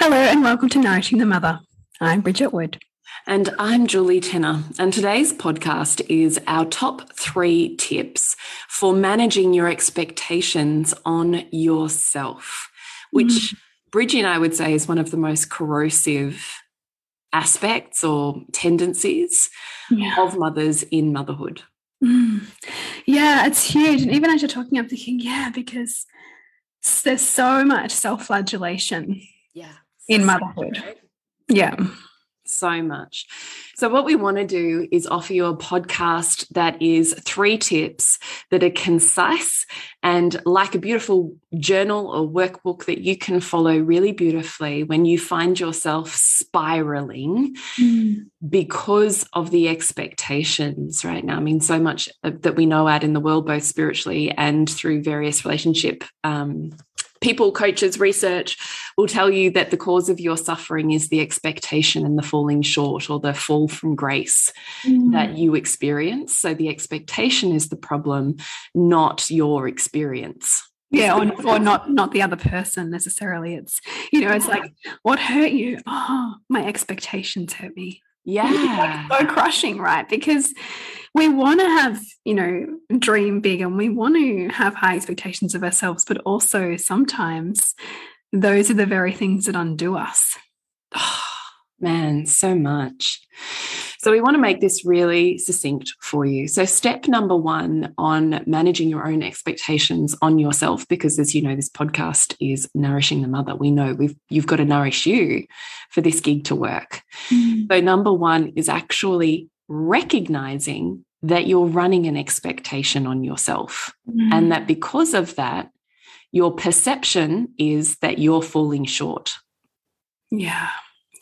Hello, and welcome to Nourishing the Mother. I'm Bridget Wood. And I'm Julie Tenner. And today's podcast is our top three tips for managing your expectations on yourself, which mm. Bridgie and I would say is one of the most corrosive aspects or tendencies yeah. of mothers in motherhood. Mm. Yeah, it's huge. And even as you're talking, I'm thinking, yeah, because there's so much self flagellation. Yeah in motherhood. Yeah. So much. So, what we want to do is offer you a podcast that is three tips that are concise and like a beautiful journal or workbook that you can follow really beautifully when you find yourself spiraling mm. because of the expectations right now. I mean, so much that we know out in the world, both spiritually and through various relationship um, people, coaches, research will tell you that the cause of your suffering is the expectation and the falling short or the fall from grace mm. that you experience. So the expectation is the problem, not your experience. Yeah, or, or not not the other person necessarily. It's you know, it's like what hurt you? Oh, my expectations hurt me. Yeah. so crushing, right? Because we want to have, you know, dream big and we want to have high expectations of ourselves, but also sometimes those are the very things that undo us. Oh, man, so much. So, we want to make this really succinct for you. So, step number one on managing your own expectations on yourself, because as you know, this podcast is nourishing the mother. We know we've you've got to nourish you for this gig to work. Mm. So, number one is actually recognizing that you're running an expectation on yourself, mm. and that because of that, your perception is that you're falling short. Yeah.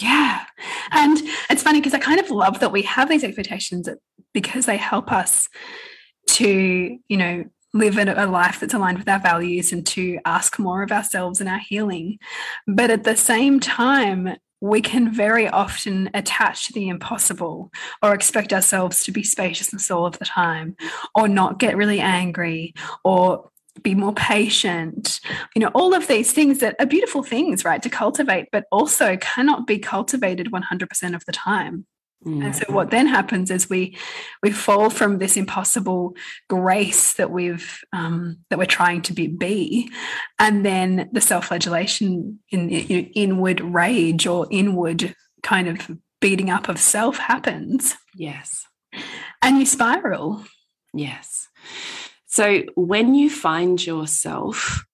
Yeah. And it's funny because I kind of love that we have these expectations because they help us to, you know, live a life that's aligned with our values and to ask more of ourselves and our healing. But at the same time, we can very often attach to the impossible or expect ourselves to be spaciousness all of the time or not get really angry or be more patient. You know all of these things that are beautiful things right to cultivate but also cannot be cultivated 100% of the time. Mm. and so mm-hmm. what then happens is we we fall from this impossible grace that we've um, that we're trying to be, be. And then the self-flagellation in you know, inward rage or inward kind of beating up of self happens. Yes. And you spiral. Yes so when you find yourself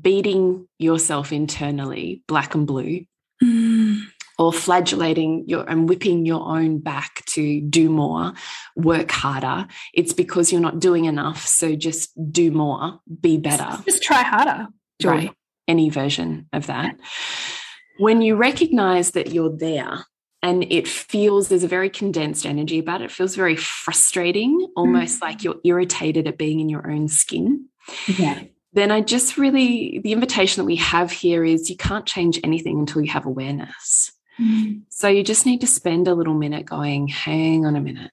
beating yourself internally, black and blue, mm. or flagellating your and whipping your own back to do more, work harder, it's because you're not doing enough. So just do more, be better. Just try harder. Right. Any version of that. When you recognize that you're there and it feels there's a very condensed energy about it. It feels very frustrating, almost mm like you're irritated at being in your own skin. Yeah. Then I just really, the invitation that we have here is you can't change anything until you have awareness. mm So you just need to spend a little minute going, hang on a minute.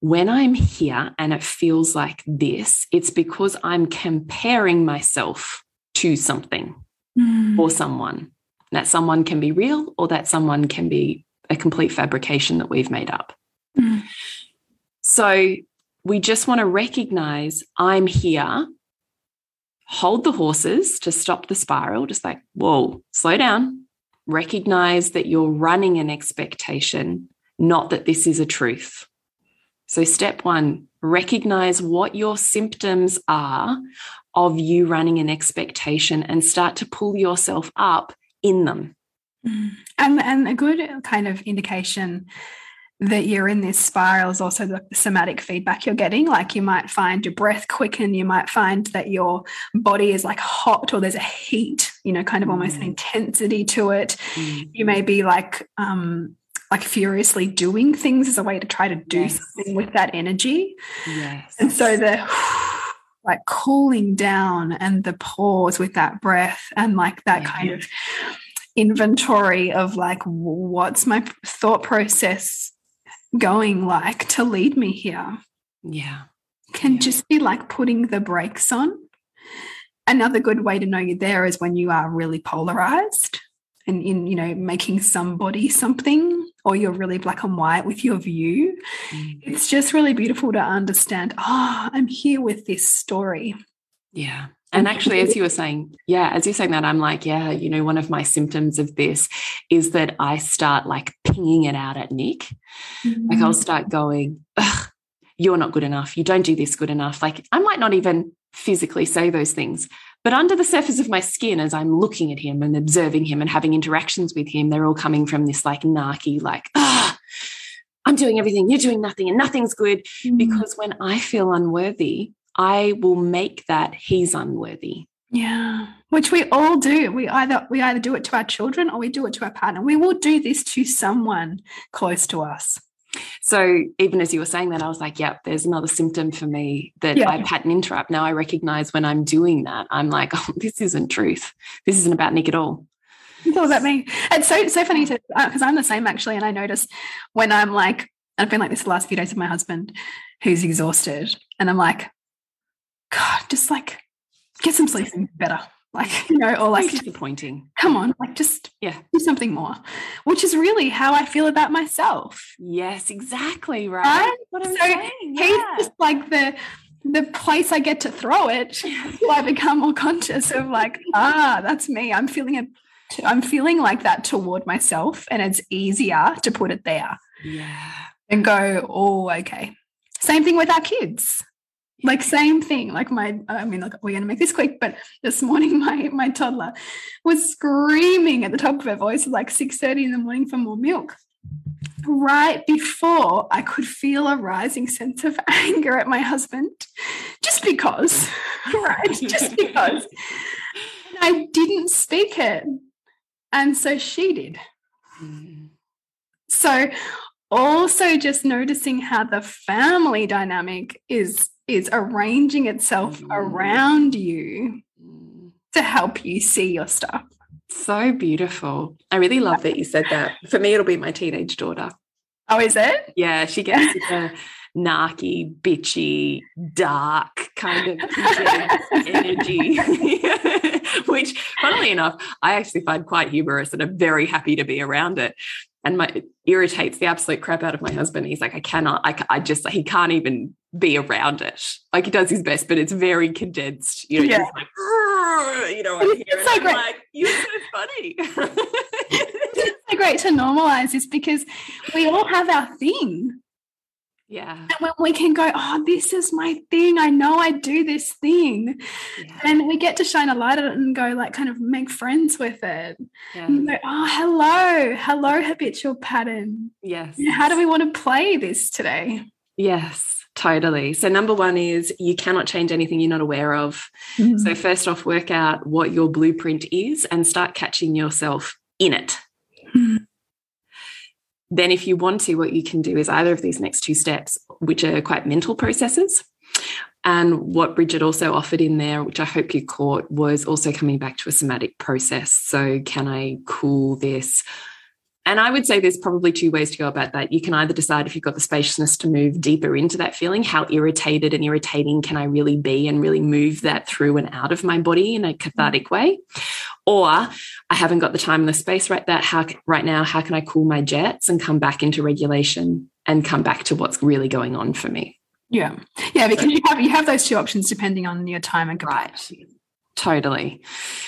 when I'm here and it feels like this, it's because I'm comparing myself to something Mm. or someone. That someone can be real or that someone can be a complete fabrication that we've made up. Mm. So we just want to recognize I'm here, hold the horses to stop the spiral, just like, whoa, slow down. Recognize that you're running an expectation, not that this is a truth. So, step one, recognize what your symptoms are of you running an expectation and start to pull yourself up in them. Mm. And and a good kind of indication that you're in this spiral is also the somatic feedback you're getting. Like you might find your breath quicken, you might find that your body is like hot or there's a heat, you know, kind of almost an Mm. intensity to it. Mm. You may be like um like furiously doing things as a way to try to do Yes. something with that energy. Yes. And so the like cooling down and the pause with that breath and like that Yeah. kind of inventory of like what's my thought process going like to lead me here yeah. can Yeah. just be like putting the brakes on. Another good way to know you're there is when you are really polarized and in, you know, making somebody something, or you're really black and white with your view. Mm. It's just really beautiful to understand, oh, I'm here with this story. Yeah. And actually, as you were saying, yeah, as you're saying that, I'm like, yeah, you know, one of my symptoms of this is that I start like pinging it out at Nick. Like I'll start going, you're not good enough. You don't do this good enough. Like I might not even physically say those things, but under the surface of my skin, as I'm looking at him and observing him and having interactions with him, they're all coming from this like narky, like, ah, I'm doing everything, you're doing nothing, and nothing's good. Mm. Because when I feel unworthy, I will make that he's unworthy. Yeah, which we all do. We either we either do it to our children or we do it to our partner. We will do this to someone close to us. So even as you were saying that, I was like, yep, there's another symptom for me that Yeah. I pattern interrupt. Now I recognize when I'm doing that, I'm like, oh, this isn't truth. This isn't about Nick at all. It's all about me. It's so so funny to uh, because I'm the same actually, and I notice when I'm like I've been like this the last few days with my husband, who's exhausted, and I'm like, God, just like get some sleep and better, like you know, or Like disappointing. come on, like just Yeah. do something more, which is really how I feel about myself. Yes, exactly. Right. Right? What I'm So saying. He's just like the the place I get to throw it. I become more conscious of like, ah, that's me. I'm feeling it. I'm feeling like that toward myself, and it's easier to put it there yeah. and go, oh, okay. Same thing with our kids. Like same thing. Like my, I mean, look, we're going to make this quick, but this morning my my toddler was screaming at the top of her voice at like six thirty in the morning for more milk. Right before I could feel a rising sense of anger at my husband, just because, right? Just because. And I didn't speak it. And so she did. Mm. So also just noticing how the family dynamic is is arranging itself Mm. around you Mm. to help you see your stuff. So beautiful. I really love that you said that. For me, it'll be my teenage daughter. Oh, is it? Yeah, she gets a narky, bitchy, dark kind of energy. Which, funnily enough, I actually find quite humorous and I'm very happy to be around it. And my it irritates the absolute crap out of my husband. He's like, I cannot, I, I just, he can't even be around it. Like he does his best, but it's very condensed. You know, Yeah. he's like, you know, I'm It's here and so I'm great. like, you're so funny. It's so great to normalize this because we all have our thing. Yeah. And when we can go, oh, this is my thing. I know I do this thing. yeah. And we get to shine a light on it and go, like, kind of make friends with it. yeah. And go, oh, hello, hello, habitual pattern. Yes. How do we want to play this today? Yes, totally. So, number one is you cannot change anything you're not aware of. So, first off, work out what your blueprint is and start catching yourself in it. Mhm. Then, if you want to, what you can do is either of these next two steps, which are quite mental processes. And what Bridget also offered in there, which I hope you caught, was also coming back to a somatic process. So, can I cool this? And I would say there's probably two ways to go about that. You can either decide if you've got the spaciousness to move deeper into that feeling, how irritated and irritating can I really be, and really move that through and out of my body in a cathartic way. Or I haven't got the time and the space right that how right now, how can I cool my jets and come back into regulation and come back to what's really going on for me? Yeah. Yeah, because you have you have those two options depending on your time and capacity. Right. Totally.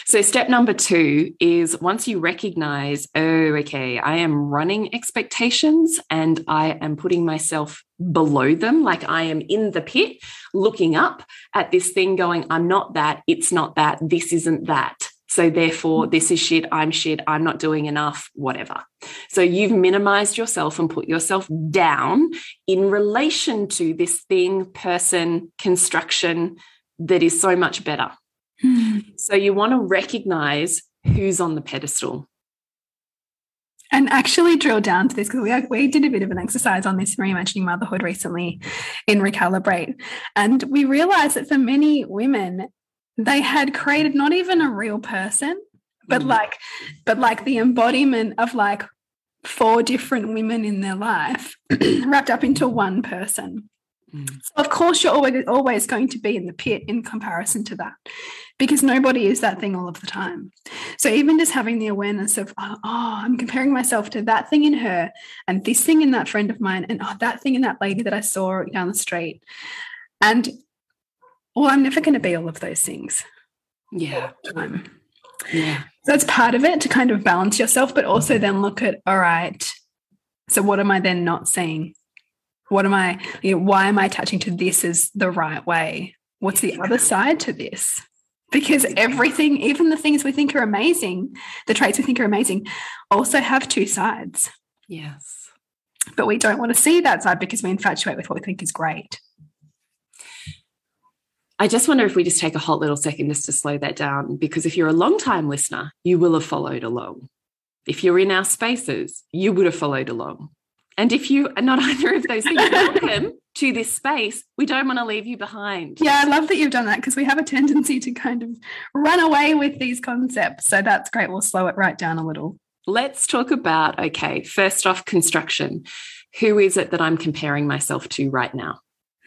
So, step number two is once you recognize, oh, okay, I am running expectations and I am putting myself below them, like I am in the pit looking up at this thing, going, I'm not that, it's not that, this isn't that. So, therefore, mm-hmm. this is shit, I'm shit, I'm not doing enough, whatever. So, you've minimized yourself and put yourself down in relation to this thing, person, construction that is so much better so you want to recognize who's on the pedestal. And actually drill down to this because we, we did a bit of an exercise on this reimagining motherhood recently in Recalibrate. And we realized that for many women, they had created not even a real person, but mm. like, but like the embodiment of like four different women in their life wrapped up into one person. Mm. So of course, you're always always going to be in the pit in comparison to that, because nobody is that thing all of the time. So even just having the awareness of oh, oh, I'm comparing myself to that thing in her, and this thing in that friend of mine, and oh, that thing in that lady that I saw down the street, and well, I'm never going to be all of those things. Yeah. Time. Yeah. So that's part of it to kind of balance yourself, but also then look at all right. So what am I then not seeing? What am I, you know, why am I attaching to this as the right way? What's the other side to this? Because everything, even the things we think are amazing, the traits we think are amazing, also have two sides. Yes. But we don't want to see that side because we infatuate with what we think is great. I just wonder if we just take a hot little second just to slow that down, because if you're a long time listener, you will have followed along. If you're in our spaces, you would have followed along. And if you are not either of those things, welcome to this space. We don't want to leave you behind. Yeah, I love that you've done that because we have a tendency to kind of run away with these concepts. So that's great. We'll slow it right down a little. Let's talk about okay, first off, construction. Who is it that I'm comparing myself to right now?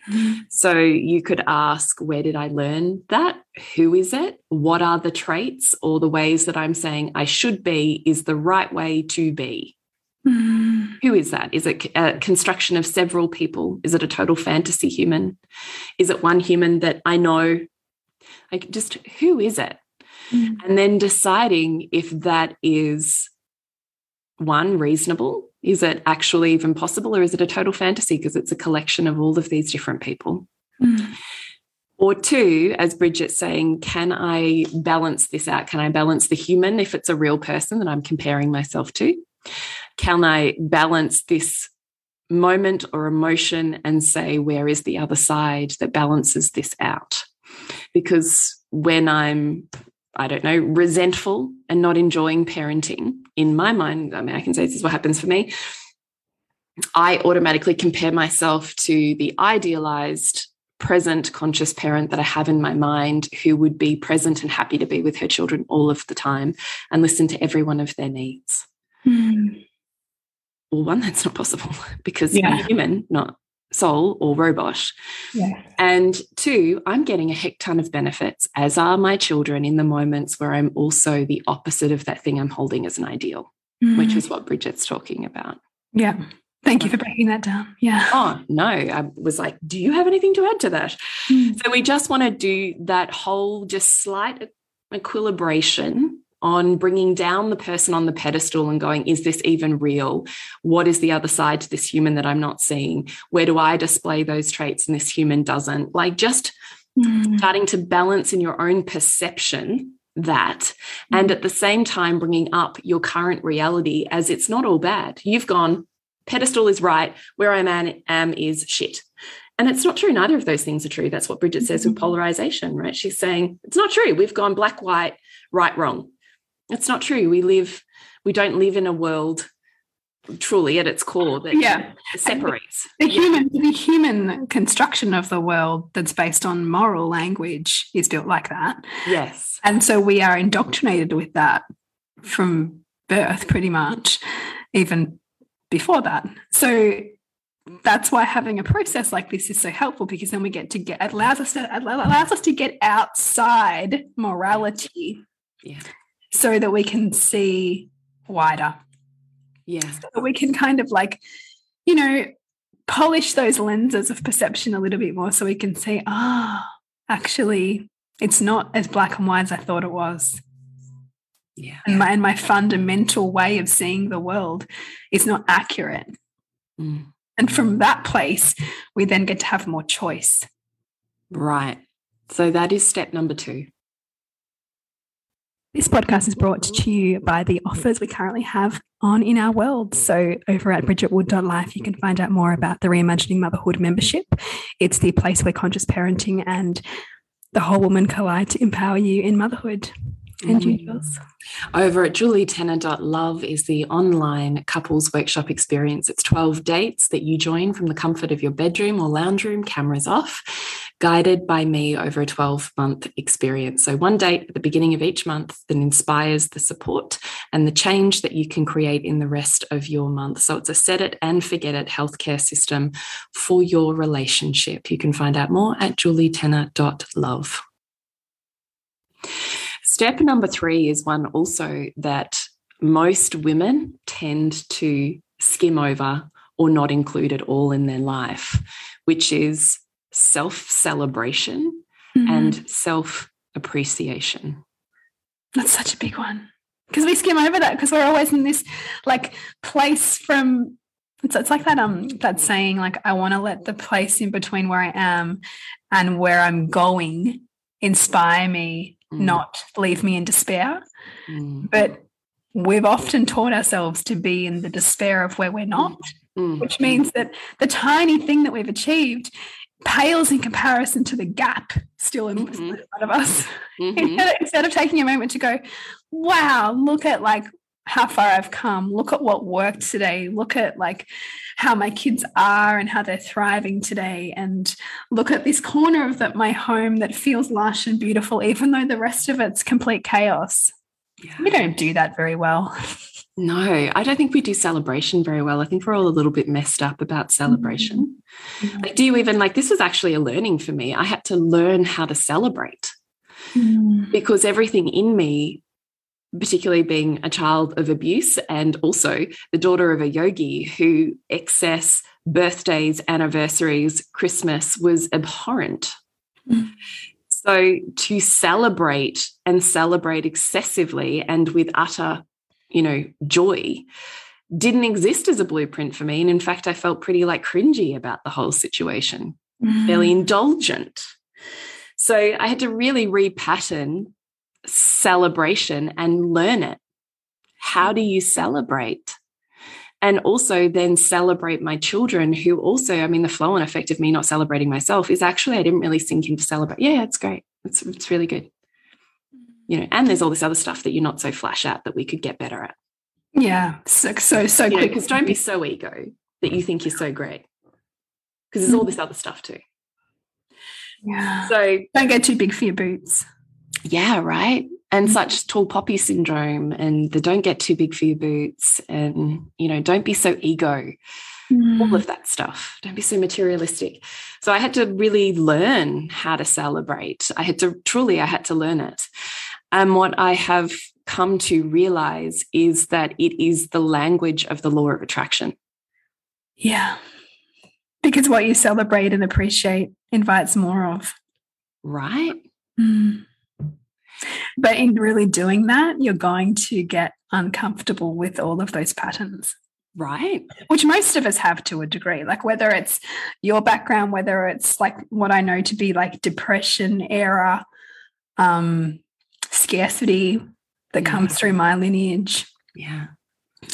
So you could ask, where did I learn that? Who is it? What are the traits or the ways that I'm saying I should be is the right way to be? Mm. Who is that? Is it a construction of several people? Is it a total fantasy human? Is it one human that I know? Like, just who is it? Mm. And then deciding if that is one reasonable. Is it actually even possible, or is it a total fantasy because it's a collection of all of these different people? Mm. Or two, as Bridget's saying, can I balance this out? Can I balance the human if it's a real person that I'm comparing myself to? Can I balance this moment or emotion and say, where is the other side that balances this out? Because when I'm, I don't know, resentful and not enjoying parenting, in my mind, I mean, I can say this is what happens for me. I automatically compare myself to the idealized present conscious parent that I have in my mind who would be present and happy to be with her children all of the time and listen to every one of their needs. Mm well, one, that's not possible because yeah. I'm human, not soul or robot. Yeah. And two, I'm getting a heck ton of benefits, as are my children, in the moments where I'm also the opposite of that thing I'm holding as an ideal, mm. which is what Bridget's talking about. Yeah. Thank you for breaking that down. Yeah. Oh, no. I was like, do you have anything to add to that? Mm. So we just want to do that whole just slight equilibration on bringing down the person on the pedestal and going, is this even real? What is the other side to this human that I'm not seeing? Where do I display those traits and this human doesn't? Like just mm. starting to balance in your own perception that mm. and at the same time bringing up your current reality as it's not all bad. You've gone, pedestal is right, where I am, am is shit. And it's not true. Neither of those things are true. That's what Bridget says with mm-hmm. polarization, right? She's saying it's not true. We've gone black, white, right, wrong. It's not true. We live, we don't live in a world truly at its core that yeah. separates. The, the yeah. human the human construction of the world that's based on moral language is built like that. Yes. And so we are indoctrinated with that from birth pretty much even before that. So that's why having a process like this is so helpful because then we get to get allows us to allows us to get outside morality yeah so that we can see wider yeah so we can kind of like you know polish those lenses of perception a little bit more so we can see ah oh, actually it's not as black and white as i thought it was yeah and my, and my fundamental way of seeing the world is not accurate mm. And from that place, we then get to have more choice. Right. So that is step number two. This podcast is brought to you by the offers we currently have on in our world. So, over at bridgetwood.life, you can find out more about the Reimagining Motherhood membership. It's the place where conscious parenting and the whole woman collide to empower you in motherhood. And you, mm. Jules? Over at julietenner.love is the online couples workshop experience. It's 12 dates that you join from the comfort of your bedroom or lounge room, cameras off, guided by me over a 12 month experience. So, one date at the beginning of each month that inspires the support and the change that you can create in the rest of your month. So, it's a set it and forget it healthcare system for your relationship. You can find out more at julietenner.love. Step number three is one also that most women tend to skim over or not include at all in their life, which is self celebration mm-hmm. and self appreciation. That's such a big one because we skim over that because we're always in this like place from it's, it's like that um that saying like I want to let the place in between where I am and where I'm going inspire me mm. not leave me in despair. Mm. But we've often taught ourselves to be in the despair of where we're not, mm. which means that the tiny thing that we've achieved pales in comparison to the gap still in, mm-hmm. front of us. Mm-hmm. Instead of taking a moment to go, wow, look at like how far I've come. Look at what worked today. Look at like how my kids are and how they're thriving today. And look at this corner of the, my home that feels lush and beautiful, even though the rest of it's complete chaos. Yeah. We don't do that very well. No, I don't think we do celebration very well. I think we're all a little bit messed up about celebration. Mm-hmm. Like, do you even like this was actually a learning for me? I had to learn how to celebrate mm. because everything in me particularly being a child of abuse and also the daughter of a yogi who excess birthdays, anniversaries, Christmas was abhorrent. Mm. So to celebrate and celebrate excessively and with utter, you know, joy didn't exist as a blueprint for me. And in fact, I felt pretty like cringy about the whole situation, mm. fairly indulgent. So I had to really repattern celebration and learn it. How do you celebrate? And also then celebrate my children who also, I mean, the flow and effect of me not celebrating myself is actually I didn't really sink into celebrate. Yeah, it's great. It's it's really good. You know, and there's all this other stuff that you're not so flash at that we could get better at. Yeah. So so so quick. Because don't be so ego that you think you're so great. Because there's all this other stuff too. Yeah. So don't get too big for your boots. Yeah, right. And mm. such tall poppy syndrome and the don't get too big for your boots and, you know, don't be so ego. Mm. All of that stuff. Don't be so materialistic. So I had to really learn how to celebrate. I had to truly, I had to learn it. And what I have come to realize is that it is the language of the law of attraction. Yeah. Because what you celebrate and appreciate invites more of. Right. Mm. But in really doing that, you're going to get uncomfortable with all of those patterns. Right. Which most of us have to a degree. Like whether it's your background, whether it's like what I know to be like depression era, um, scarcity that yeah. comes through my lineage. Yeah.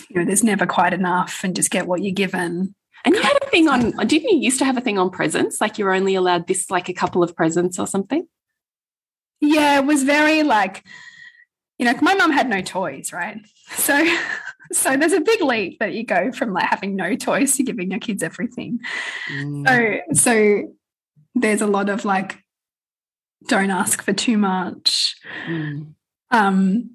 You know, there's never quite enough and just get what you're given. And you had a thing on, didn't you used to have a thing on presents? Like you're only allowed this, like a couple of presents or something? yeah, it was very like, you know, my mum had no toys, right? So, so there's a big leap that you go from like having no toys to giving your kids everything. Mm. So, so there's a lot of like, don't ask for too much. Mm. Um,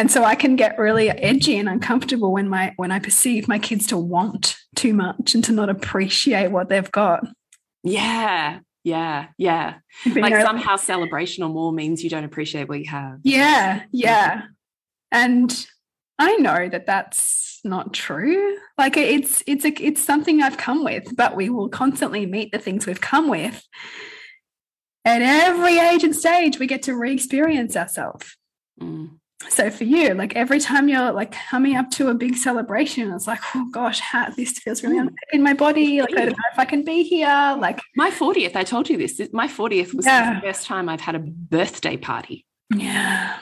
and so I can get really edgy and uncomfortable when my when I perceive my kids to want too much and to not appreciate what they've got. Yeah. Yeah. Yeah. But, you Like know, somehow celebration or more means you don't appreciate what you have. Yeah, yeah. And I know that that's not true. Like it's it's a, it's something I've come with, but we will constantly meet the things we've come with. At every age and stage, we get to re-experience ourselves. Mm. So for you, like every time you're like coming up to a big celebration, it's like, oh gosh, how, this feels really Mm. in my body. Like I don't know if I can be here. Like My 40th, I told you this. My 40th was Yeah. the first time I've had a birthday party. yeah,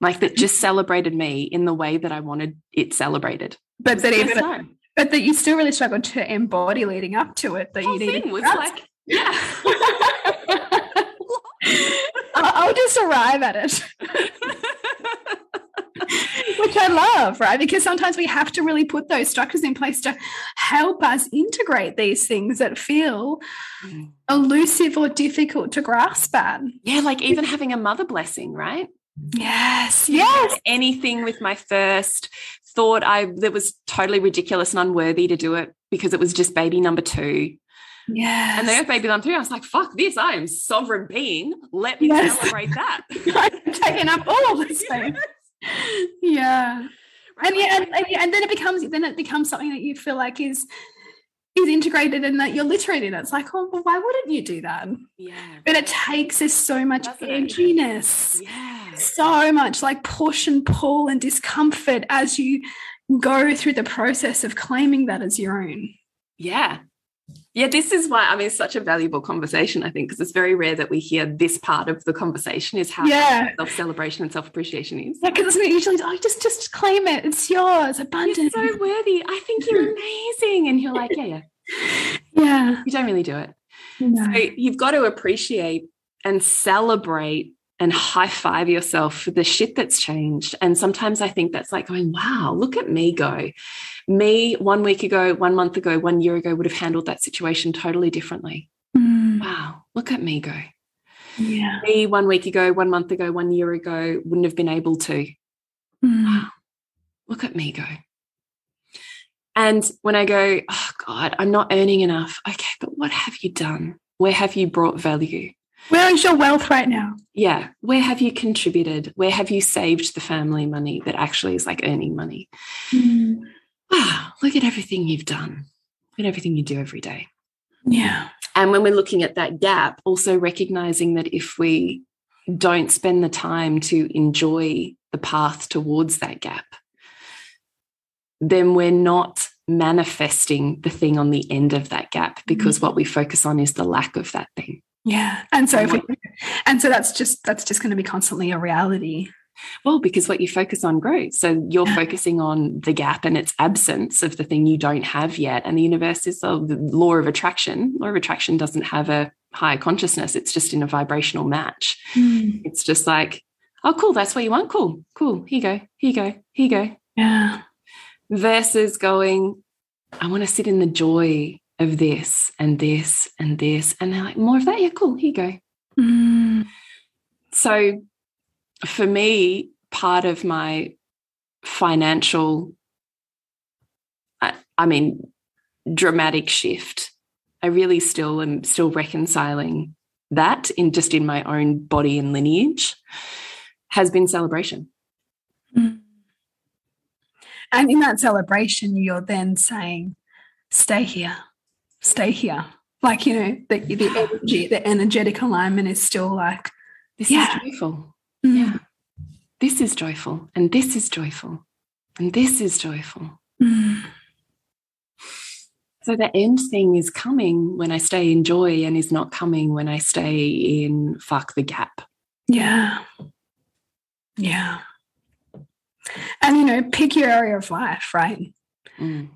Like that just celebrated me in the way that I wanted it celebrated. but that even time. but that you still really struggled to embody leading up to it. That whole you needed was like, yeah. I'll just arrive at it, which I love, right? Because sometimes we have to really put those structures in place to help us integrate these things that feel Mm. elusive or difficult to grasp at. yeah, like even having a mother blessing, right? Yes, yes. Anything with my first thought I that was totally ridiculous and unworthy to do it because it was just baby number two. Yes. And then with baby number three, I was like, fuck this, I am sovereign being. Let me Yes. celebrate that. I'm taking up all the space. Yeah. And yeah, and, and, then it becomes then it becomes something that you feel like is is integrated and that you're literate in it. It's like, oh, well, why wouldn't you do that? Yeah. But it takes us so much Doesn't edginess, Yeah. so much like push and pull and discomfort as you go through the process of claiming that as your own. Yeah. Yeah, this is why I mean it's such a valuable conversation, I think, because it's very rare that we hear this part of the conversation is how Yeah. self-celebration and self-appreciation is. Yeah, because it's usually, oh, just just claim it. It's yours, abundant. You're so worthy. I think you're amazing. And you're like, yeah, yeah. yeah. You don't really do it. No. So you've got to appreciate and celebrate and high five yourself for the shit that's changed. And sometimes I think that's like going, wow, look at me go. Me one week ago, one month ago, one year ago would have handled that situation totally differently. Mm, Wow, look at me go. yeah. Me one week ago, one month ago, one year ago wouldn't have been able to. Mm, Look at me go. And when I go, oh God, I'm not earning enough. Okay, but what have you done? Where have you brought value? Where is your wealth right now? Yeah. Where have you contributed? Where have you saved the family money that actually is like earning money? Mm, Wow, look at everything you've done. Look at everything you do every day. yeah. And when we're looking at that gap, also recognizing that if we don't spend the time to enjoy the path towards that gap, then we're not manifesting the thing on the end of that gap because what we focus on is the lack of that thing. Yeah. And so And we, and so that's just that's just going to be constantly a reality. Well, because what you focus on grows. So you're Yeah. focusing on the gap and its absence of the thing you don't have yet. And the universe is the the law of attraction. Law of attraction doesn't have a higher consciousness, it's just in a vibrational match. Hmm. It's just like, oh, cool, that's what you want. Cool, cool. Here you go, here you go, here you go. Yeah. Versus going, I want to sit in the joy of this and this and this. And they're like, more of that? Yeah, cool, here you go. Mm, So for me, part of my financial, I, I mean, dramatic shift, I really still am still reconciling that in just in my own body and lineage has been celebration. mm. And in that celebration, you're then saying, "Stay here, stay here." Like you know, the the energy, the energetic alignment is still like, This Yeah. is joyful. mm, Yeah. This is joyful. And this is joyful. And this is joyful. mm, So the end thing is coming when I stay in joy and is not coming when I stay in fuck the gap. yeah, yeah. And you know, pick your area of life, right? Mm.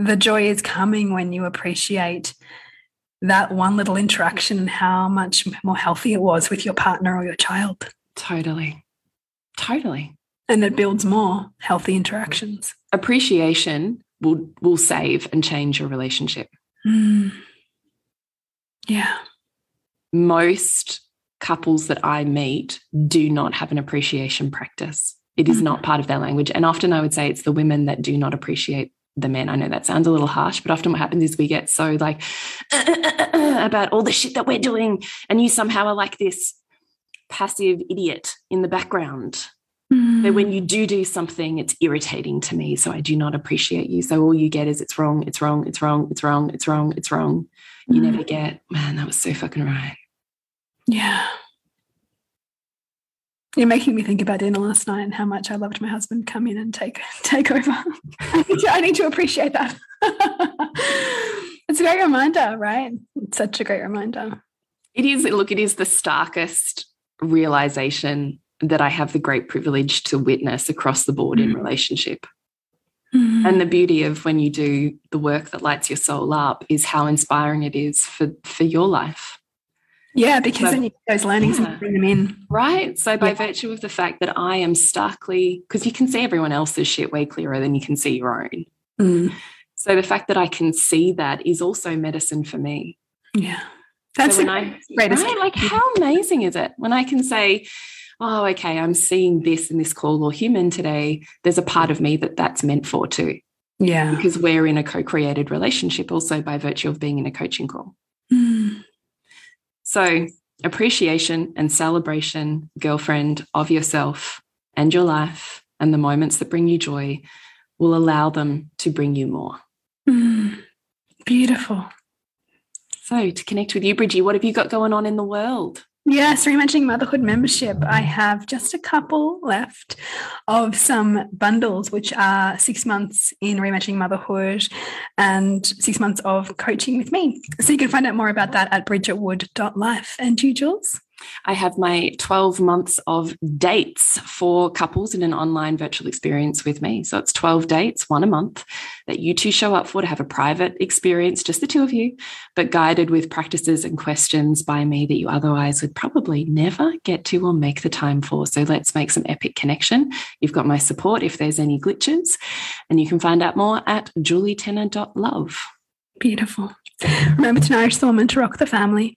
The joy is coming when you appreciate that one little interaction and how much more healthy it was with your partner or your child. Totally. Totally. And it builds more healthy interactions. Appreciation will will save and change your relationship. Mm. Yeah. Most couples that I meet do not have an appreciation practice. It is not part of their language. And often I would say it's the women that do not appreciate the men. I know that sounds a little harsh, but often what happens is we get so like about all the shit that we're doing, and you somehow are like this passive idiot in the background. Mm. That when you do do something, it's irritating to me. So I do not appreciate you. So all you get is it's wrong, it's wrong, it's wrong, it's wrong, it's wrong, it's wrong. You mm. never get, man, that was so fucking right. Yeah. You're making me think about dinner last night and how much I loved my husband come in and take take over. I, need to, I need to appreciate that. it's a great reminder, right? It's such a great reminder. It is. Look, it is the starkest realization that I have the great privilege to witness across the board mm. in relationship. Mm. And the beauty of when you do the work that lights your soul up is how inspiring it is for for your life. Yeah, because so, then you get those learnings yeah. and bring them in. Right. So by yeah. virtue of the fact that I am starkly, because you can see everyone else's shit way clearer than you can see your own. Mm. So the fact that I can see that is also medicine for me. Yeah. That's so when I, greatest. Right, like how amazing is it when I can say, oh, okay, I'm seeing this in this call or human today. There's a part of me that that's meant for too. Yeah. Because we're in a co created relationship also by virtue of being in a coaching call. So, appreciation and celebration, girlfriend, of yourself and your life and the moments that bring you joy will allow them to bring you more. Mm. Beautiful. So, to connect with you, Bridgie, what have you got going on in the world? Yes, reimagining motherhood membership. I have just a couple left of some bundles, which are six months in reimagining motherhood and six months of coaching with me. So you can find out more about that at bridgetwood.life. And you, Jules? I have my 12 months of dates for couples in an online virtual experience with me. So it's 12 dates, one a month, that you two show up for to have a private experience, just the two of you, but guided with practices and questions by me that you otherwise would probably never get to or make the time for. So let's make some epic connection. You've got my support if there's any glitches, and you can find out more at julietenner.love. Beautiful. Remember to nourish the woman to rock the family.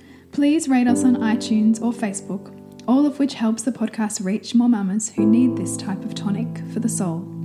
Please rate us on iTunes or Facebook, all of which helps the podcast reach more mamas who need this type of tonic for the soul.